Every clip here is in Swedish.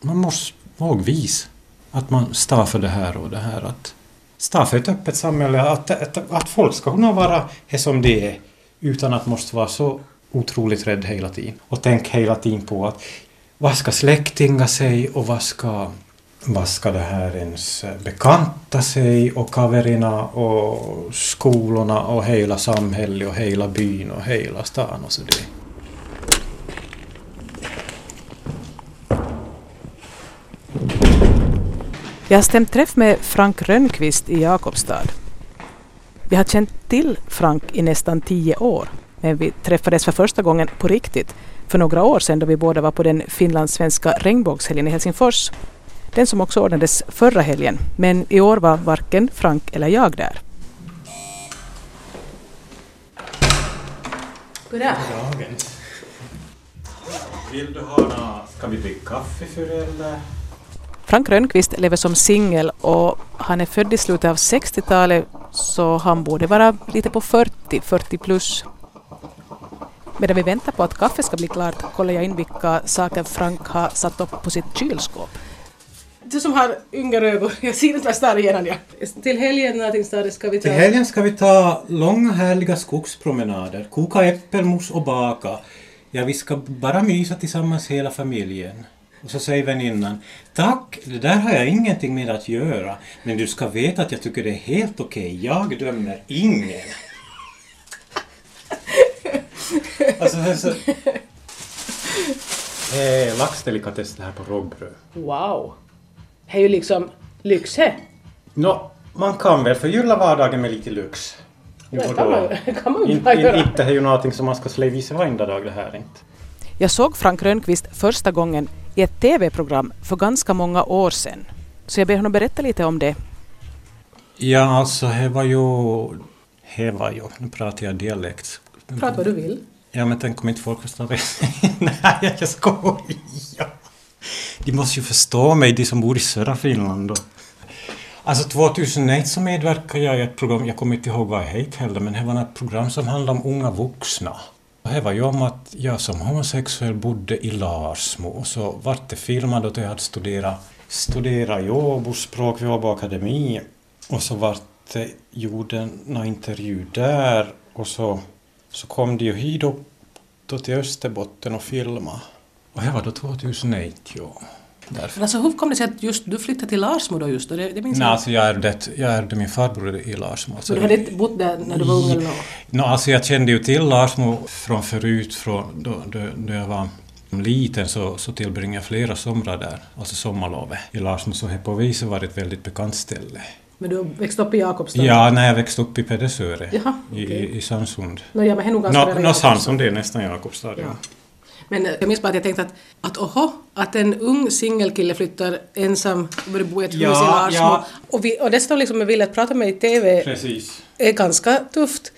man måste våga visa att man står för det här och det här. Att stå för ett öppet samhälle, att, att, att folk ska kunna vara som de är utan att måste vara så otroligt rädd hela tiden. Och tänk hela tiden på att vad ska släktingar säga och vad ska, vad ska det här ens bekanta sig och kaverina och skolorna och hela samhället och hela byn och hela stan och så det. Jag har stämt träff med Frank Rönnqvist i Jakobstad. Vi har känt till Frank i nästan tio år, men vi träffades för första gången på riktigt för några år sedan då vi båda var på den finlandssvenska regnbågshelgen i Helsingfors. Den som också ordnades förra helgen, men i år var varken Frank eller jag där. Goddag. Vill du ha några, ska vi dricka kaffe för eller? Frank Rönnqvist lever som singel och han är född i slutet av 60-talet så han borde vara lite på 40, 40 plus. Medan vi väntar på att kaffet ska bli klart kollar jag in vilka saker Frank har satt upp på sitt kylskåp. Du som har yngre ögon, jag ser inte står igenom ja. Till helgen någonting står ska vi ta... Till helgen ska vi ta långa härliga skogspromenader, koka äppelmos och baka. Ja, vi ska bara mysa tillsammans hela familjen. Och så säger väninnan Tack, det där har jag ingenting med att göra. Men du ska veta att jag tycker det är helt okej. Jag dömer ingen. alltså, alltså, det är laxdelikatess det här på rågbröd. Wow! Det är ju liksom lyx he. Nå, man kan väl förgylla vardagen med lite lyx. Jo, det kan man, kan man in, in, göra. Inte är ju någonting som man ska släva varenda dag det här inte. Jag såg Frank Rönnqvist första gången i ett TV-program för ganska många år sedan. Så jag ber honom berätta lite om det. Ja, alltså det var ju... Det var ju... Nu pratar jag dialekt. Prata vad du vill. Ja, men tänk om inte folk förstår det. Nej, jag skojar. De måste ju förstå mig, de som bor i södra Finland. Då. Alltså 2001 så medverkade jag i ett program, jag kommer inte ihåg vad det hette heller, men det var ett program som handlade om unga vuxna. Och Det var ju om att jag som homosexuell bodde i Larsmo och så vart det filmat och jag hade studerat, studerat i Åbo språk vid Åbo akademi och så vart det gjord en intervju där och så, så kom de ju hit då, då till Österbotten och filma. Och det var då 2001, ja. Därför. Men alltså hur kom det sig att just du flyttade till Larsmo då just? då? Det, det minns Nej, jag. alltså jag ärvde, jag ärvde min farbror i Larsmo. Alltså, Så du hade inte bott där när du var ung eller något? No, alltså jag kände ju till Larsmo från förut, från då, då, då jag var liten så, så tillbringade jag flera somrar där, alltså sommarlovet i Larsmo, så det på viset var ett väldigt bekant ställe. Men du växte upp i Jakobstad? Ja, när jag växte upp i Pedersöre, Jaha, i, okej. i, i Sandsund. Nå, ja, men det no, Jakobstad. Sandsund det är nästan Jakobstad, ja. Ja. Men jag minns bara att jag tänkte att, att oho, att en ung singelkille flyttar ensam och börjar bo i ett hus Ja, i Larsmo. ja. Och, vi, och dessutom liksom vill att prata med i TV Precis. är ganska tufft.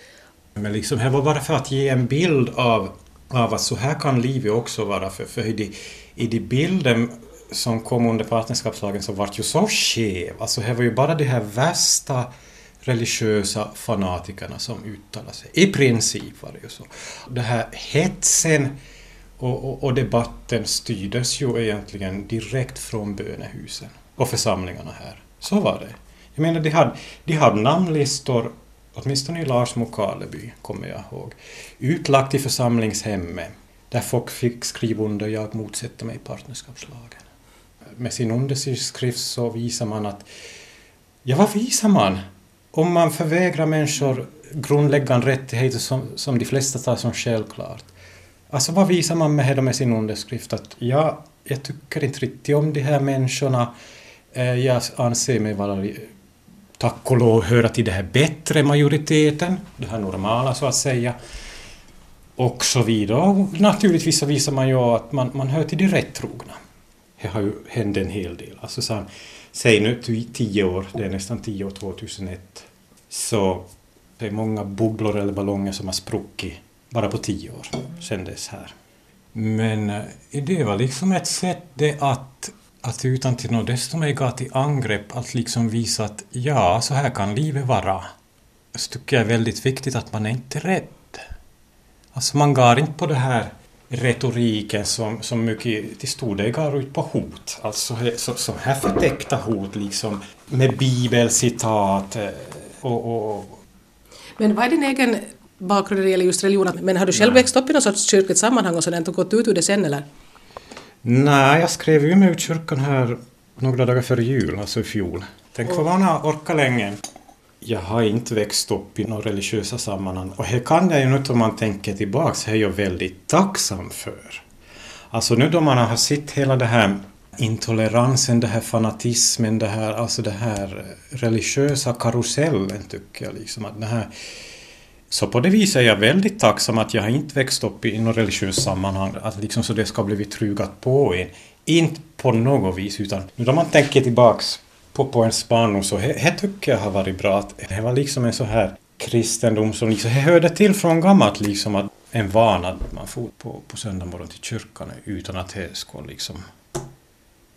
Men liksom, det var bara för att ge en bild av, av att så här kan livet också vara. För, för i, de, i de bilden som kom under partnerskapslagen så vart ju så skev. Alltså det var ju bara de här värsta religiösa fanatikerna som uttalade sig. I princip var det ju så. Det här hetsen och, och, och debatten styrdes ju egentligen direkt från bönehusen och församlingarna här. Så var det. Jag menar, de hade, de hade namnlistor, åtminstone i Larsmo och Karleby, kommer jag ihåg, utlagt i församlingshemmet, där folk fick skriva under ”Jag motsätter mig partnerskapslagen”. Med sin underskrift så visar man att, ja vad visar man? Om man förvägrar människor grundläggande rättigheter som, som de flesta tar som självklart. Alltså vad visar man med det med sin underskrift? Att ja, jag tycker inte riktigt om de här människorna. Eh, jag anser mig vara, tack och lov, höra till den här bättre majoriteten, det här normala så att säga. Och så vidare. Och naturligtvis så visar man ju att man, man hör till de rättrogna. Det har ju hänt en hel del. Alltså så, säg nu tio år, det är nästan tio år, 2001. Så det är många bubblor eller ballonger som har spruckit bara på tio år sedan dess här. Men eh, det var liksom ett sätt det att, att utan till något desto mer gå till angrepp, att liksom visa att ja, så här kan livet vara. Så tycker jag är väldigt viktigt att man är inte rädd. Alltså man går inte på det här retoriken som, som mycket till stor del går ut på hot. Alltså så, så här förtäckta hot liksom med bibelcitat eh, och, och... Men vad är din egen bakgrund när det gäller just religion? Men har du själv Nej. växt upp i något sorts kyrkligt sammanhang och sådant och gått ut ur det sen eller? Nej, jag skrev ju mig ut kyrkan här några dagar före jul, alltså i fjol. Tänk vad man har orkat länge. Jag har inte växt upp i några religiösa sammanhang och det kan jag ju nu om man tänker tillbaks, det är jag väldigt tacksam för. Alltså nu då man har sett hela det här intoleransen, det här fanatismen, det här, alltså det här religiösa karusellen tycker jag liksom att det här så på det viset är jag väldigt tacksam att jag inte växt upp i något religiöst sammanhang, att liksom så det ska bli trugat på en. Inte på något vis, utan nu då man tänker tillbaks på, på en barndom så det tycker jag har varit bra. Att det var liksom en så här kristendom som liksom, det hörde till från gammalt liksom att en vana att man får på, på söndag morgon till kyrkan utan att det skulle liksom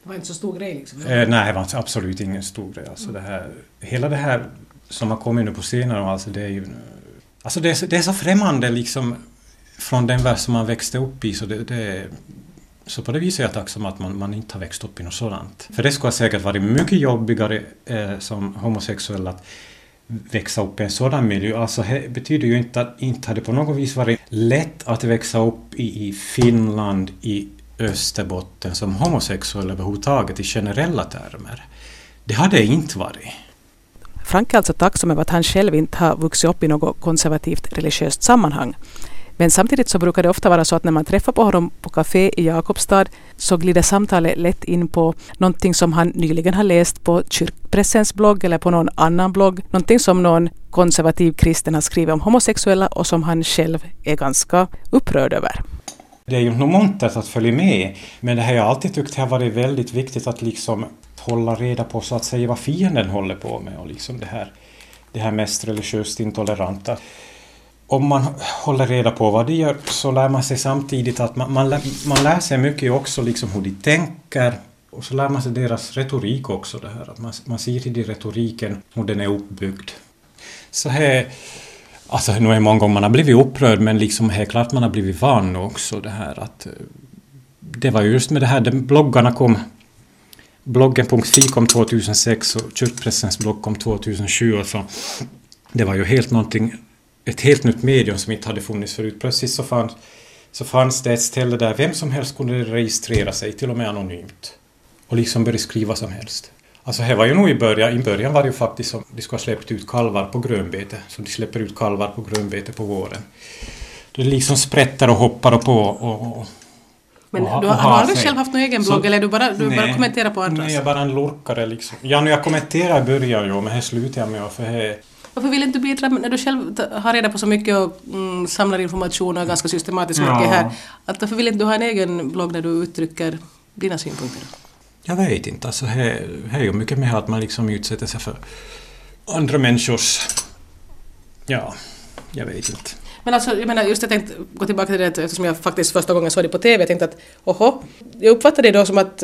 det var inte så stor grej liksom? Eh, nej, det var absolut ingen stor grej. Alltså det här, hela det här som har kommit nu på senare alltså det är ju... Alltså det är, så, det är så främmande liksom från den värld som man växte upp i så det, det så på det viset är jag tacksam att man, man inte har växt upp i något sådant. För det skulle säkert varit mycket jobbigare eh, som homosexuell att växa upp i en sådan miljö. Alltså det betyder ju inte att inte hade på något vis varit lätt att växa upp i, i Finland, i Österbotten som homosexuell överhuvudtaget i generella termer. Det hade det inte varit. Frank är alltså tacksam över att han själv inte har vuxit upp i något konservativt religiöst sammanhang. Men samtidigt så brukar det ofta vara så att när man träffar på honom på café i Jakobstad så glider samtalet lätt in på någonting som han nyligen har läst på kyrkpressens blogg eller på någon annan blogg. Någonting som någon konservativ kristen har skrivit om homosexuella och som han själv är ganska upprörd över. Det är ju nog montert att följa med, men det har jag alltid tyckt har varit väldigt viktigt att liksom hålla reda på så att säga vad fienden håller på med och liksom det här, det här mest religiöst intoleranta. Om man håller reda på vad de gör så lär man sig samtidigt att man, man, lär, man lär sig mycket också liksom hur de tänker och så lär man sig deras retorik också det här att man, man ser till de retoriken hur den är uppbyggd. Så här Alltså nu är det många gånger man har blivit upprörd men liksom helt klart man har blivit van också det här att eh, det var just med det här, bloggarna kom Bloggen.fi kom 2006 och Kyrkpressens blogg kom 2007 och så det var ju helt någonting ett helt nytt medium som inte hade funnits förut. Plötsligt så fanns, så fanns det ett ställe där vem som helst kunde registrera sig, till och med anonymt. Och liksom börja skriva som helst. Alltså det var ju nog i början, i början var det ju faktiskt som de skulle ha släppt ut kalvar på grönbete, som de släpper ut kalvar på grönbete på våren. Det liksom sprättar och hoppar och på och, och men du har, har du själv haft någon egen blogg så, eller du bara, du nej, bara kommenterar på andras? Nej, jag är bara en lurkare liksom. Ja, nu jag kommenterar i början ju, men det slutar jag med för det varför vill inte du bidra när du själv har reda på så mycket och mm, samlar information och ganska systematiskt mycket ja. här? Att varför vill inte du ha en egen blogg där du uttrycker dina synpunkter? Jag vet inte, alltså det är ju mycket med att man liksom utsätter sig för andra människors... Ja, jag vet inte. Men alltså, jag menar, just jag tänkte gå tillbaka till det eftersom jag faktiskt första gången såg det på TV, jag tänkte att oho, jag uppfattade det då som att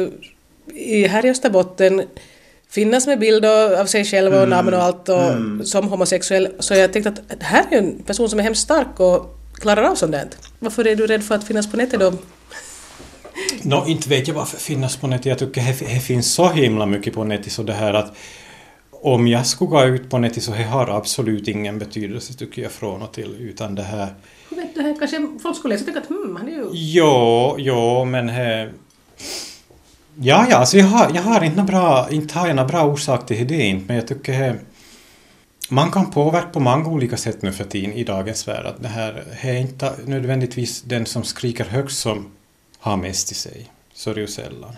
i, här i Österbotten finnas med bild av sig själv och mm. namn och allt och mm. som homosexuell. Så jag tänkte att det här är en person som är hemskt stark och klarar av sånt där. Varför är du rädd för att finnas på nätet då? No, inte vet jag varför finnas på nätet. Jag tycker det finns så himla mycket på nätet så det här att om jag skulle gå ut på nätet så det har absolut ingen betydelse tycker jag från och till utan det här... Hur vet du? Kanske folk skulle läsa och tycka att hmm, han är ju... Jo, jo, men he, Ja, ja, alltså jag har, jag har inte, bra, inte har jag några bra orsak till det inte, men jag tycker man kan påverka på många olika sätt nu för tiden i dagens värld. Att det här är inte nödvändigtvis den som skriker högst som har mest i sig. Så är det ju sällan.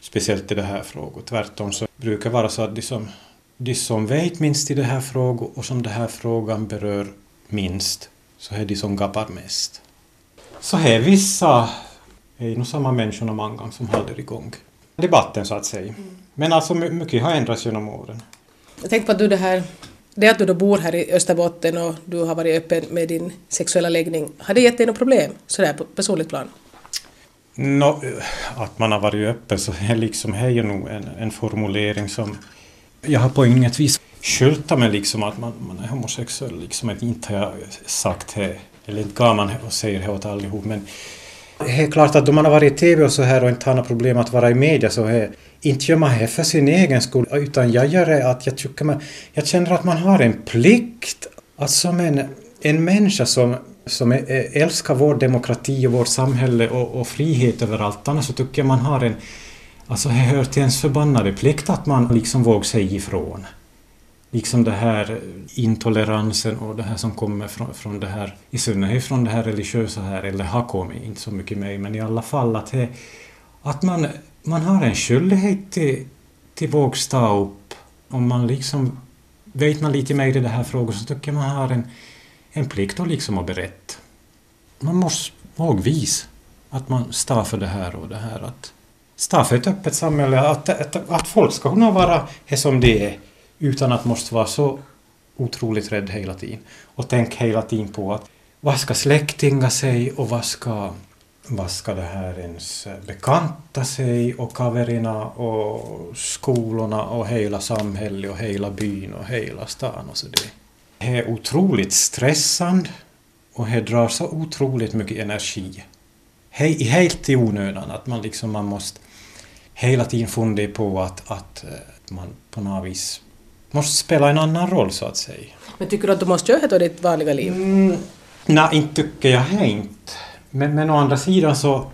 Speciellt i det här frågor. Tvärtom så brukar det vara så att de som, de som vet minst i det här frågan och som den här frågan berör minst, så är de som gapar mest. Så här vissa är nog samma människor många gånger som håller igång debatten så att säga. Mm. Men alltså mycket har ändrats genom åren. Jag tänkte på att du det här, det att du då bor här i Österbotten och du har varit öppen med din sexuella läggning, har det gett dig något problem sådär på personligt plan? No, att man har varit öppen så är liksom här är nog en, en formulering som jag har på inget vis skyltat med liksom att man, man är homosexuell, liksom att inte har jag sagt det, eller inte gav man och säger det åt allihop, men Det är klart att då man har varit i TV och så här och inte har några problem att vara i media så är inte gör man det för sin egen skull utan jag gör det att jag tycker man, jag känner att man har en plikt att som en, en människa som, som älskar vår demokrati och vårt samhälle och, och frihet överallt, annars så tycker jag man har en Alltså det hör till ens förbannade plikt att man liksom vågar säga ifrån. Liksom det här intoleransen och det här som kommer från, från det här, i synnerhet från det här religiösa här, eller har kommit, inte så mycket mig, men i alla fall att, det, att man, man har en skyldighet till, till våga upp. Om man liksom vet man lite mer i det här frågan så tycker jag man har en, en plikt att liksom ha berätta. Man måste våga visa att man står för det här och det här. Att, stå för ett öppet samhälle, att, att, att folk ska kunna vara som de är utan att måste vara så otroligt rädd hela tiden. Och tänk hela tiden på att vad ska släktingar säga och vad ska, vad ska det här ens bekanta sig och kaverina och skolorna och hela samhället och hela byn och hela stan och så det. Det är otroligt stressande och det drar så otroligt mycket energi. He helt i onödan att man liksom man måste hela tiden fundera på att, att eh, man på något vis måste spela en annan roll så att säga. Men tycker du att du måste göra det i ditt vanliga liv? Mm, nej, inte tycker jag inte. Men, men å andra sidan så,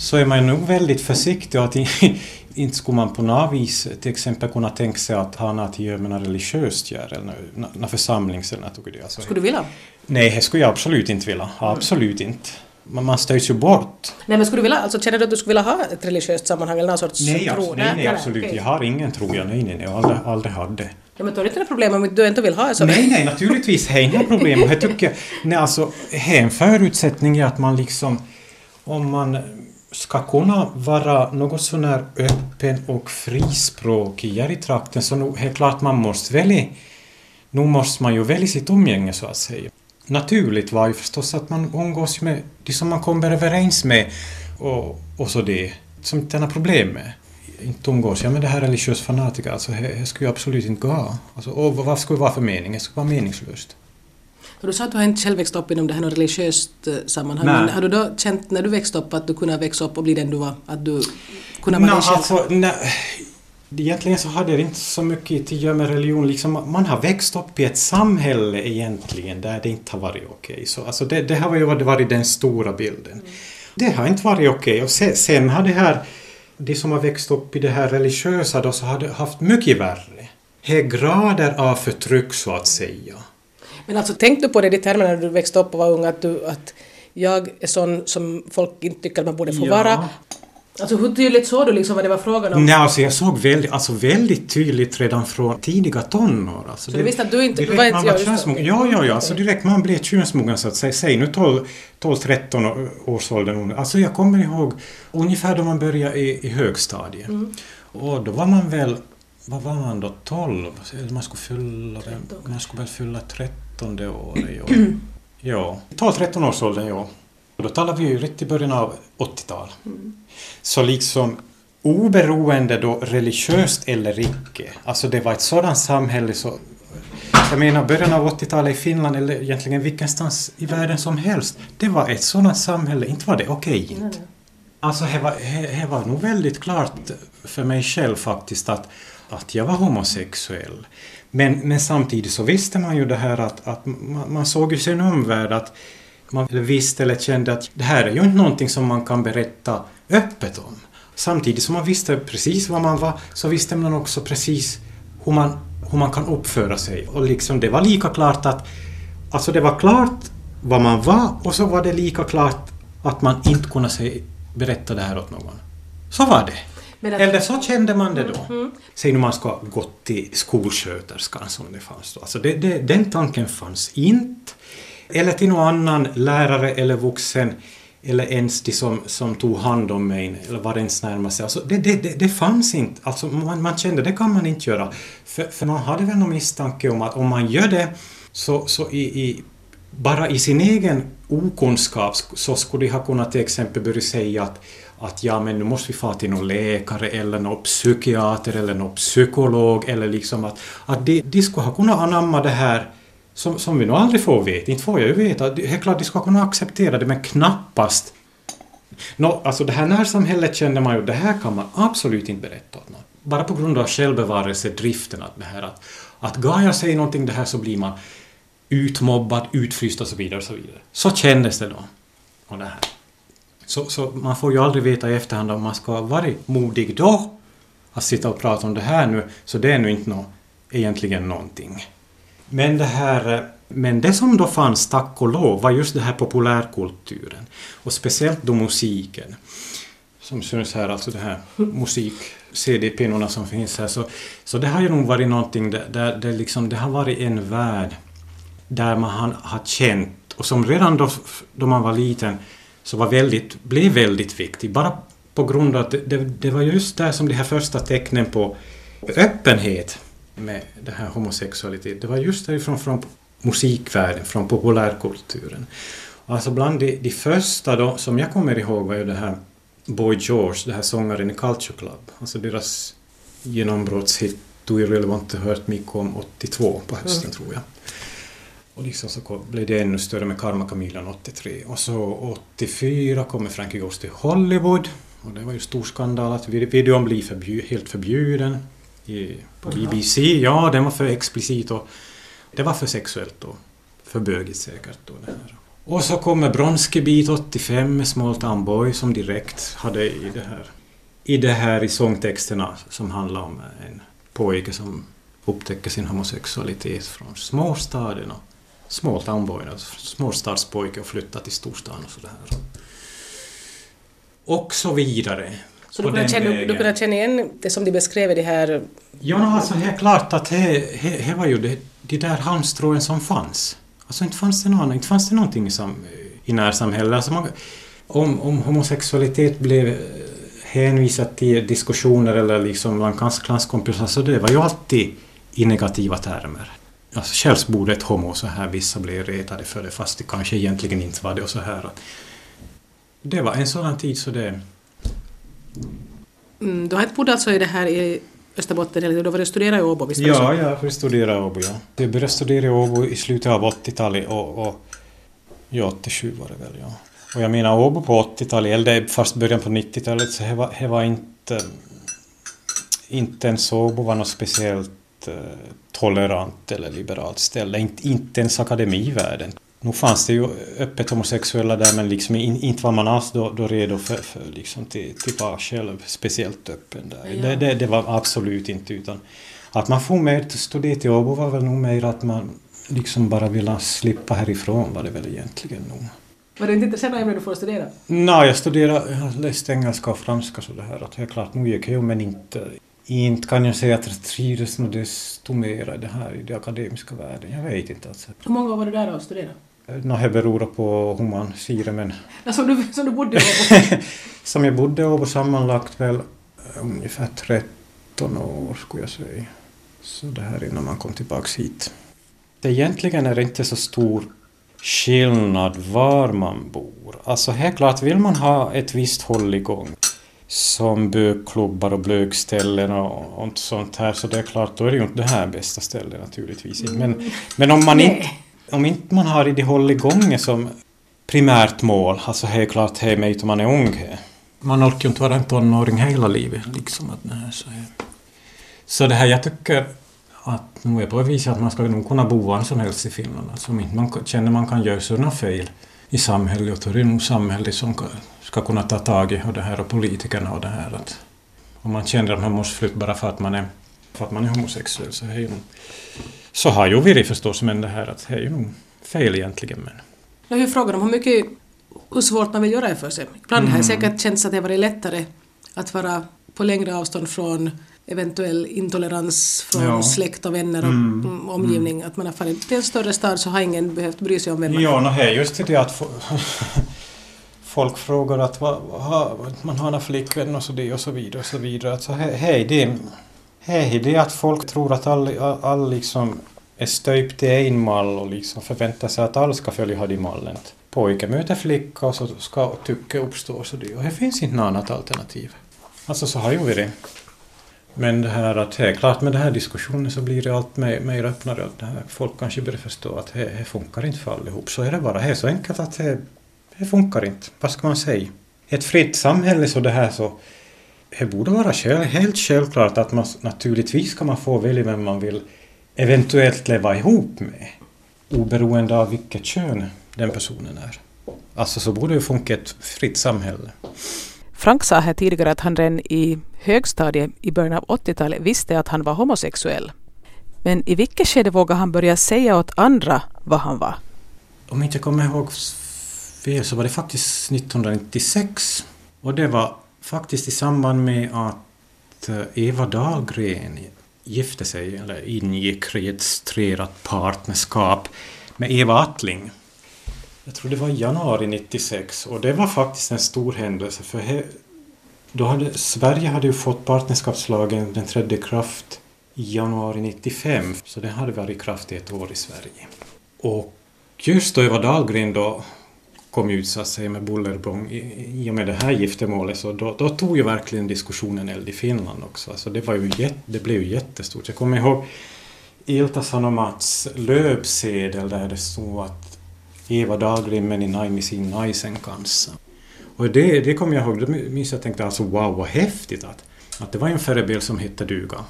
så är man nog väldigt försiktig att inte skulle man på något vis till exempel kunna tänka sig att ha något att göra med något religiöst gör eller något församlings eller något. Alltså, skulle du vilja? Nej, det skulle jag absolut inte vilja. Absolut inte man, man stöjs ju bort. Nej men skulle du vilja, alltså känner du att du skulle vilja ha ett religiöst sammanhang eller någon sorts nej, tro? Alltså, nej, nej, absolut. Okay. Jag har ingen tro, jag, nej, nej, nej, jag aldrig, aldrig hade. Ja, men då är det inte något problem om du inte vill ha det Nej, nej, naturligtvis är inga problem. Jag tycker, nej, alltså, en förutsättning är att man liksom, om man ska kunna vara något sån här öppen och frispråkig i trakten så nog, helt klart man måste välja, nu måste man ju välja sitt umgänge så att säga naturligt var ju förstås att man umgås med de som man kommer överens med och, och så det som inte har problem med. Inte umgås jag med det här religiösa fanatiker, alltså det skulle ju absolut inte gå. Alltså, och vad skulle det vara för mening? Det skulle vara meningslöst. Du sa att du har inte själv växt upp inom det här religiöst eh, sammanhang, Nej. men har du då känt när du växte upp att du kunde växa upp och bli den du var? Att du kunde vara dig själv? Alltså, nej, Egentligen så hade det inte så mycket att göra med religion. Liksom, man har växt upp i ett samhälle egentligen där det inte har varit okej. Okay. Så, alltså det, det har ju varit den stora bilden. Mm. Det har inte varit okej. Okay. Och sen, sen har det här, de som har växt upp i det här religiösa då, så har det haft mycket värre. Det är grader av förtryck så att säga. Men alltså tänkte du på det i termer när du växte upp och var ung att, du, att jag är sån som folk inte tycker att man borde få ja. vara Alltså hur tydligt såg du liksom vad det var frågan om? Nej, alltså jag såg väldigt, alltså väldigt tydligt redan från tidiga tonår. Alltså så du visste att du inte... Direkt, var man var könsmogen. Ja, ja, ja. Alltså direkt man blev könsmogen så att säga. Säg nu 12-13 års ålder. Alltså jag kommer ihåg ungefär då man började i, i högstadiet. Mm. Och då var man väl... Vad var man då? 12? Man skulle fylla... Man skulle väl fylla 13 året, ja. ja. 12-13 års ålder, ja. Och då talar vi ju rätt i början av 80-talet. Mm. Så liksom oberoende då religiöst eller icke, alltså det var ett sådant samhälle så jag menar början av 80-talet i Finland eller egentligen vilkenstans i världen som helst. Det var ett sådant samhälle, inte var det okej okay, inte. Alltså det var, var nog väldigt klart för mig själv faktiskt att, att jag var homosexuell. Men, men samtidigt så visste man ju det här att, att man, man såg ju sin omvärld att man visste eller kände att det här är ju inte någonting som man kan berätta öppet om. Samtidigt som man visste precis vad man var så visste man också precis hur man, hur man kan uppföra sig. Och liksom det var lika klart att Alltså det var klart vad man var och så var det lika klart att man inte kunde säga, berätta det här åt någon. Så var det. Eller så kände man det då. Mm. Säg nu man ska gå till skolsköterskan som det fanns då. Alltså det, det, den tanken fanns inte. Eller till någon annan lärare eller vuxen eller ens de som, som tog hand om mig, eller var ens närmaste. Alltså det, det, det, det fanns inte. Alltså man, man kände det kan man inte göra. För, för man hade väl någon misstanke om att om man gör det så, så i, i, bara i sin egen okunskap så skulle de ha kunnat till exempel börja säga att, att ja men nu måste vi få till någon läkare eller någon psykiater eller någon psykolog eller liksom att, att de, de skulle ha kunnat anamma det här som, som vi nog aldrig får veta. Inte får jag ju veta. Det är klart de ska kunna acceptera det men knappast Nå, alltså det här närsamhället kände man ju, det här kan man absolut inte berätta åt någon. Bara på grund av självbevarelsedriften, att det här att, att Gaia säger någonting det här så blir man utmobbad, utfryst och så vidare. Och så, vidare. så kändes det då. Och det här. Så, så man får ju aldrig veta i efterhand om man ska ha varit modig då att sitta och prata om det här nu, så det är nu inte nå, egentligen någonting. Men det här eh, men det som då fanns, tack och lov, var just den här populärkulturen. Och speciellt då musiken. Som syns här, alltså det här musik-CD-pinnorna som finns här. Så, så det har ju nog varit någonting där, där det, liksom, det har varit en värld där man har, har känt, och som redan då, då man var liten, så var väldigt, blev väldigt viktig. Bara på grund av att det, det, var just där som de här första tecknen på öppenhet med det här homosexualitet. Det var just därifrån från musikvärlden, från populärkulturen. Alltså bland de, de första då, som jag kommer ihåg var ju det här Boy George, det här sångaren i Culture Club. Alltså deras genombrottshit Do You Really Want To Hurt Me kom 82 på hösten mm. tror jag. Och liksom så blev det ännu större med Karma Chameleon 83. Och så 84 kommer Frankie Goes till Hollywood. Och det var ju stor skandal att videon blev förbjud, helt förbjuden i, på BBC. Ja, den var för explicit och det var för sexuellt och för bögigt säkert. Då, det här. Och så kommer Bronski Beat 85 med Small Town Boy som direkt hade i det här i det här i sångtexterna som handlar om en pojke som upptäcker sin homosexualitet från småstaden och Small Town Boy, alltså småstadspojke och flyttar till storstan och sådär. Och så vidare. Så du kunde, känna, du kunde känna igen det som de beskrev i det här... Ja, alltså helt klart att det var ju det, de där halmstråen som fanns. Alltså inte fanns det någon, inte fanns det någonting som, i närsamhället. Alltså man, om, om homosexualitet blev eh, hänvisat till diskussioner eller liksom bland klasskompisar så det var ju alltid i negativa termer. Alltså själv borde ett homo så här, vissa blev retade för det fast det kanske egentligen inte var det och så här. Det var en sådan tid så det... Mm, du har inte bott alltså i det här i Österbotten, eller du har studerat i Åbo? Visst ja, jag har studerat i Åbo, ja. Jag började studera i Åbo i slutet av 80-talet och, och ja, 87 var det väl, ja. Och jag menar Åbo på 80-talet, eller först början på 90-talet, så det var, var inte... Inte ens Åbo var något speciellt tolerant eller liberalt ställe, inte, inte ens akademivärlden. Nu fanns det ju öppet homosexuella där men liksom inte var man alls då, då redo för, för liksom till, till vara själv speciellt öppen där. Ja. Det, det, det, var absolut inte utan att man får med studera till Åbo var väl nog mer att man liksom bara ville slippa härifrån var det väl egentligen nog. Var det inte intresserad av ämnen du får studera? Nej, jag studerade, jag läste engelska och franska så det här att är klart, nu gick jag men inte inte kan jag säga att jag trivdes nog desto mer det här i den akademiska världen. Jag vet inte. Alltså. Hur många år var du där och studerade? No, det beror på hur man det men... Ja, som, du, som du bodde i Åbo? som jag bodde i Åbo sammanlagt väl ungefär 13 år skulle jag säga. Så det här innan man kom tillbaks hit. Det egentligen är det inte så stor skillnad var man bor. Alltså helt klart vill man ha ett visst håll igång som bögklubbar och blögställen och, och sånt här så det är klart då är det ju inte det här bästa stället naturligtvis. Men, men om man inte om inte man har det håll igång som primärt mål, alltså helt klart hej mig om man är ung. Man orkar ju inte vara en tonåring hela livet. Liksom att, nej, så, så det här, jag tycker att nu är på vis att man ska nog kunna bo var som helst i Finland. Alltså om inte man känner man kan göra sådana fel i samhället, och då är det nog samhället som ska kunna ta tag i och det här och politikerna och det här att om man känner att man måste flytta bara för att man är, för att man är homosexuell så det ju så har ju vi förstås, men det här att det är ju nog fel egentligen. Men. Jag har ju frågat om hur mycket, hur svårt man vill göra det för sig. Ibland mm. har det säkert känts att det varit lättare att vara på längre avstånd från eventuell intolerans från ja. släkt och vänner och mm. mm omgivning. Mm. Att man har farit till en större stad så har ingen behövt bry sig om vem man är. Ja, no, är just det att folk frågar att man har en flickvän och så, det och så vidare och så vidare. Alltså, hej, det Hej, det är att folk tror att all, all liksom är stöpt i en mall och liksom förväntar sig att alla ska följa den mallen. Pojke möter flicka och så ska tycke uppstå och så det. Och det finns inte något annat alternativ. Alltså så har ju vi det. Men det här att det är klart med den här diskussionen så blir det allt mer, mer öppnare. Att det här, folk kanske börjar förstå att det, funkar inte för allihop. Så är det bara. Det är så enkelt att det, det funkar inte. Vad ska man säga? ett fritt samhälle så det här så det borde vara själv, helt självklart att man naturligtvis ska man få välja vem man vill eventuellt leva ihop med oberoende av vilket kön den personen är. Alltså så borde det funka ett fritt samhälle. Frank sa här tidigare att han redan i högstadiet i början av 80-talet visste att han var homosexuell. Men i vilket skede vågade han börja säga åt andra vad han var? Om inte jag kommer ihåg fel så var det faktiskt 1996. Och det var faktiskt i samband med att eh, Eva Dahlgren gifte sig, eller ingick registrerat partnerskap med Eva Attling. Jag tror det var i januari 96 och det var faktiskt en stor händelse för he, då hade, Sverige hade ju fått partnerskapslagen, den trädde i kraft i januari 95 så den hade varit i kraft i ett år i Sverige. Och just då Eva Dahlgren då kom ut så att säga med bullerbång i, i och med det här giftermålet så då, då tog ju verkligen diskussionen eld i Finland också. Alltså det, var ju jätt, det blev ju jättestort. Jag kommer ihåg Ilta Sanomats löpsedel där det stod att Eva Dahlgren men i Naimisiin naisen. Och det, det kommer jag ihåg, då minns jag tänkte alltså wow vad häftigt att, att det var en förebild som hette duga.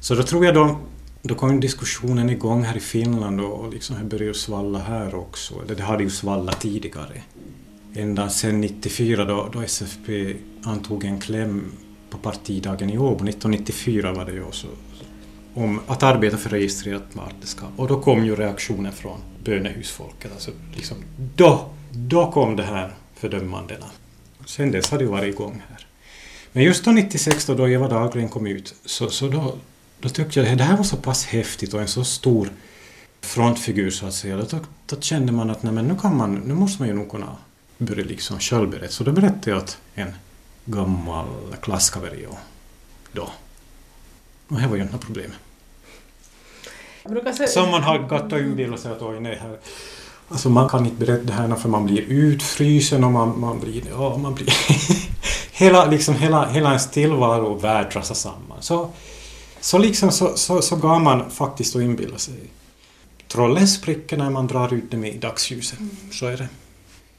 Så då tror jag då då kom diskussionen igång här i Finland och liksom det började svalla här också. Eller det hade ju svallat tidigare. Ända sedan 94 då, då SFP antog en kläm på partidagen i Åbo, 1994 var det ju också, om att arbeta för registrerat partnerskap. Och då kom ju reaktionen från bönehusfolket. Alltså liksom, då, då kom det här fördömandena. Sen dess har det varit igång här. Men just då 96 då, då Eva Dahlgren kom ut, så, så då, då tyckte jag att det här var så pass häftigt och en så stor frontfigur så att säga. Då, då kände man att nej, men nu, kan man, nu måste man ju nog kunna börja liksom självberätta. Så då berättade jag att en gammal klasskamrat då. Och det var ju inga problem. Som man har gått och inbillat sig att oj nej, här, alltså man kan inte berätta det här för man blir utfrysen och man, man blir, ja man blir hela, liksom, hela, hela ens tillvaro och värld rasar samman. Så så liksom så, så, så gav man faktiskt att inbilla sig. Trollen spricker när man drar ut dem i dagsljuset. Mm. Så är det.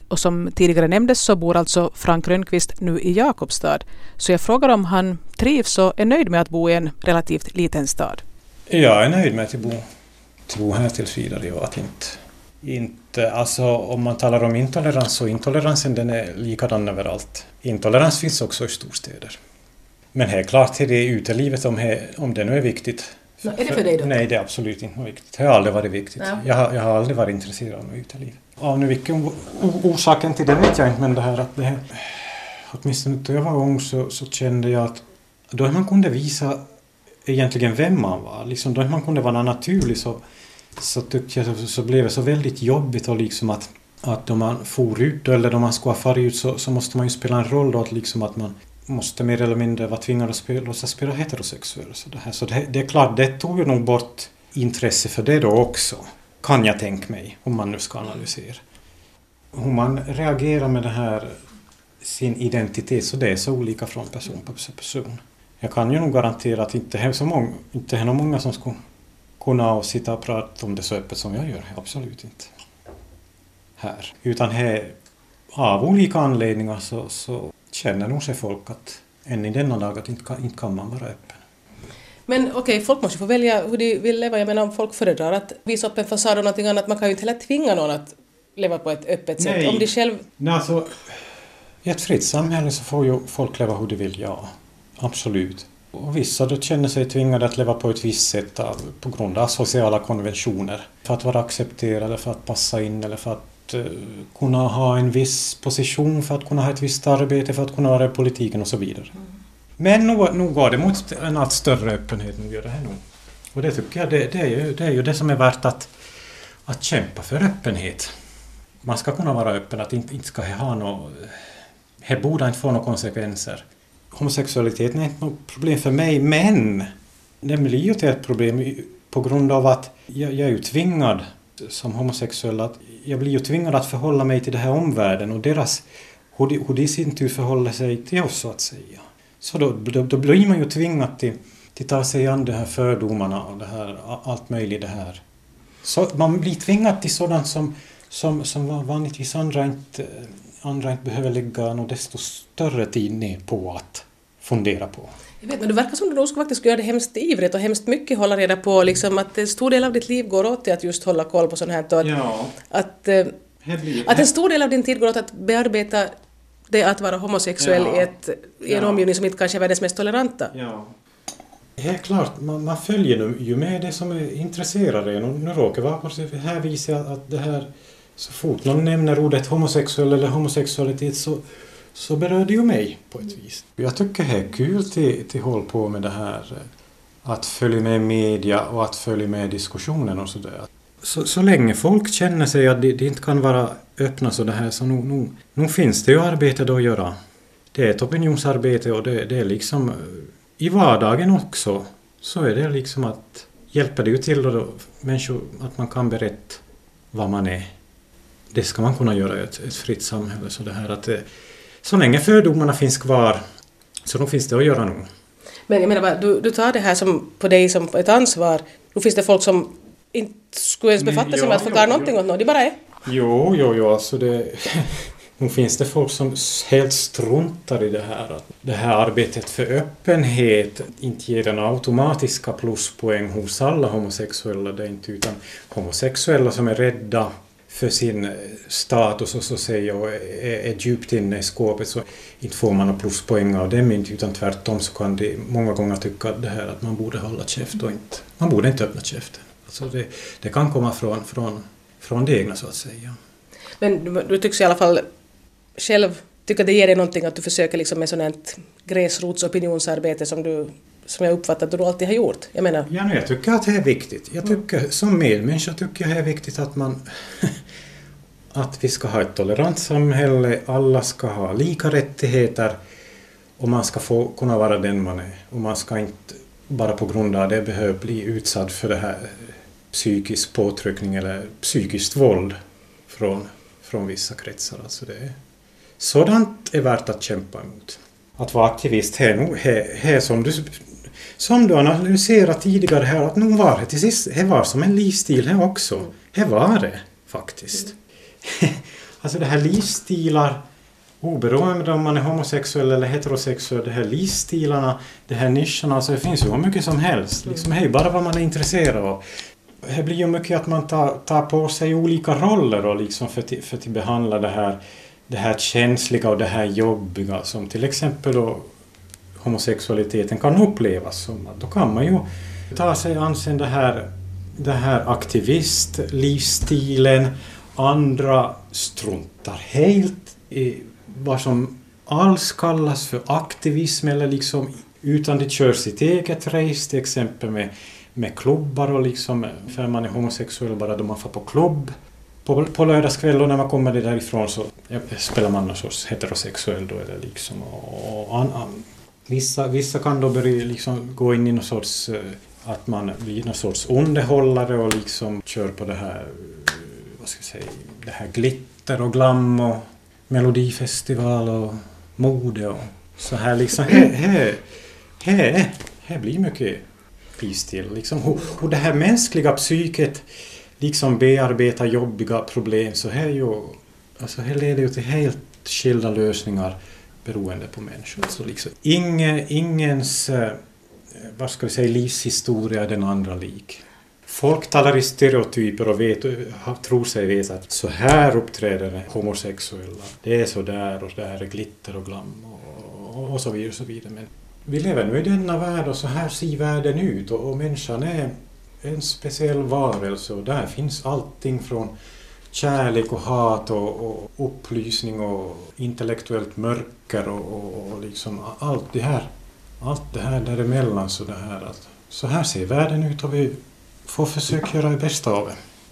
Och som tidigare nämndes så bor alltså Frank Rönnqvist nu i Jakobstad. Så jag frågar om han trivs och är nöjd med att bo i en relativt liten stad. Jag är nöjd med att bo, bo här tills vidare och att inte, inte... Alltså om man talar om intolerans så intoleransen den är likadan överallt. Intolerans finns också i storstäder. Men helt klart är det utelivet om, he, om det nu är viktigt. No, är det för dig då? Nej, det är absolut inte viktigt. Det har aldrig varit viktigt. Ja. Jag, har, jag har aldrig varit intresserad av uteliv. Av nu vilken orsaken till det vet jag inte, men det här att det här, åtminstone då jag var ung så, så kände jag att då man kunde visa egentligen vem man var, liksom då man kunde vara naturlig så, så tyckte jag så, så blev det så väldigt jobbigt och liksom att att då man for ut eller då man skulle ha farit ut så, så måste man ju spela en roll då att liksom att man måste mer eller mindre vara tvingad att spela, låtsas spela heterosexuell. Så, det, här. så det, det, är klart, det tog ju nog bort intresse för det då också. Kan jag tänka mig, om man nu ska analysera. Hur man reagerar med det här, sin identitet, så det är så olika från person till person. Jag kan ju nog garantera att inte är så många, inte är många som skulle kunna sitta och prata om det så öppet som jag gör. Absolut inte. Här. Utan här, av olika anledningar så, så känner nog sig folk att än i denna dag att inte kan, inte kan man vara öppen. Men okej, okay, folk måste få välja hur de vill leva. Jag menar om folk föredrar att visa upp en fasad och någonting annat, man kan ju inte heller tvinga någon att leva på ett öppet sätt. Nej. Om de själv... Nej, alltså, I ett fritt samhälle så får ju folk leva hur de vill, ja. Absolut. Och vissa då känner sig tvingade att leva på ett visst sätt på grund av sociala konventioner. För att vara accepterade, för att passa in eller för att Eh, kunna ha en viss position, för att kunna ha ett visst arbete, för att kunna vara i politiken och så vidare. Mm. Men nu går det mot en allt större öppenhet, nu gör det här nog. Och det tycker jag det, det, är ju, det är ju det som är värt att, att kämpa för öppenhet. Man ska kunna vara öppen, att inte, inte ska ha något... Det borde inte få några konsekvenser. Homosexualiteten är inte något problem för mig, men den blir ju till ett problem på grund av att jag, jag är ju tvingad som homosexuell att jag blir ju tvingad att förhålla mig till den här omvärlden och deras, hur de, hur de i sin tur förhåller sig till oss så att säga. Så då, då, då blir man ju tvingad till, till att ta sig an de här fördomarna och det här, allt möjligt det här. Så man blir tvingad till sådant som, som, som vanligtvis andra inte, andra inte behöver lägga något desto större tid ner på att fundera på. Jag vet, men det verkar som du nog faktiskt göra det hemskt ivrigt och hemskt mycket hålla reda på liksom att en stor del av ditt liv går åt till att just hålla koll på sånt här. Att, Ja. att, eh, att en stor del av din tid går åt att bearbeta det att vara homosexuell Ja. i, ett, i en Ja. omgivning som inte kanske är världens mest toleranta. Ja. Helt klart, man, man följer nu, ju med det som är intresserade en. Och nu råkar vara på det här viset att det här, så fort någon nämner ordet homosexuell eller homosexualitet så, så berör det ju mig på ett vis. Jag tycker det är kul till, till håll på med det här eh, att följa med media och att följa med diskussionen och sådär. Så, så länge folk känner sig att det, det inte kan vara öppna så det här så nog, nog, nog finns det ju arbete då att göra. Det är ett opinionsarbete och det, det är liksom eh, i vardagen också så är det liksom att hjälper det ju till då, då människor att man kan berätta vad man är. Det ska man kunna göra i ett, ett fritt samhälle. Så det här att det, så länge fördomarna finns kvar så då finns det att göra nog. Men jag menar bara, du, du tar det här som, på dig som ett ansvar. Då finns det folk som inte skulle ens befatta sig ja, med att ja, förklara ja. någonting åt något. De bara är. Jo, jo, jo, alltså det... Nu finns det folk som helt struntar i det här. Att det här arbetet för öppenhet inte ger den automatiska pluspoäng hos alla homosexuella. Det är inte utan homosexuella som är rädda för sin status och så säger och är, är djupt inne i skåpet så inte får man några pluspoäng av dem inte utan tvärtom så kan de många gånger tycka det här att man borde hålla käft och inte, man borde inte öppna käften. Alltså det, det kan komma från, från, från det egna så att säga. Men du, du tycks i alla fall själv tycka det ger dig någonting att du försöker liksom med sånt här gräsrotsopinionsarbete som du som jag uppfattar att du alltid har gjort. Jag menar, Ja, nu, jag tycker att det är viktigt. Jag tycker, som medmänniska tycker jag det är viktigt att man att vi ska ha ett tolerant samhälle, alla ska ha lika rättigheter och man ska få kunna vara den man är. Och man ska inte bara på grund av det behöva bli utsatt för det här psykisk påtryckning eller psykiskt våld från, från vissa kretsar. Alltså det är, sådant är värt att kämpa emot. Att vara aktivist här, nog- här, här som du som du analyserade tidigare här, att nog var det till sist, det var som en livsstil här också. Det var det faktiskt. alltså det här livsstilar, oberoende om man är homosexuell eller heterosexuell, de här livsstilarna, de här nischerna, alltså det finns ju hur mycket som helst. Liksom, hej, bara vad man är intresserad av. Det blir ju mycket att man tar, tar på sig olika roller då, liksom för, att- för att behandla det här, det här känsliga och det här jobbiga som till exempel då homosexualiteten kan upplevas som. Då kan man ju ta sig an sen det här, det här aktivistlivsstilen. Andra struntar helt i vad som alls kallas för aktivism eller liksom utan de kör sitt eget race till exempel med, med klubbar och liksom för man är homosexuell bara då man får på klubb. På, på lördagskväll och när man kommer därifrån så spelar man någon sorts heterosexuell då eller liksom och, an, an, Vissa, vissa kan då börja liksom gå in i någon sorts... Eh, att man blir någon sorts underhållare och liksom kör på det här... Eh, vad ska jag säga? Det här glitter och glam och melodifestival och mode och så här liksom. Här, här, här, blir mycket piss till. Liksom Och, och det här mänskliga psyket liksom bearbetar jobbiga problem så här ju... Alltså här leder ju till helt skilda lösningar beroende på människor. Så liksom, ingen, ingens eh, vad ska vi säga, livshistoria är den andra lik. Folk talar i stereotyper och vet, tror sig veta att så här uppträder homosexuella. Det är så där och där är glitter och glam och, och så vidare. Och så vidare. Men vi lever nu i denna värld och så här ser världen ut och, och människan är en speciell varelse och där finns allting från kärlek och hat och, och upplysning och intellektuellt mörker och, och, och liksom allt det här. Allt det här däremellan så det här att så här ser världen ut och vi får försöka göra det bästa av det.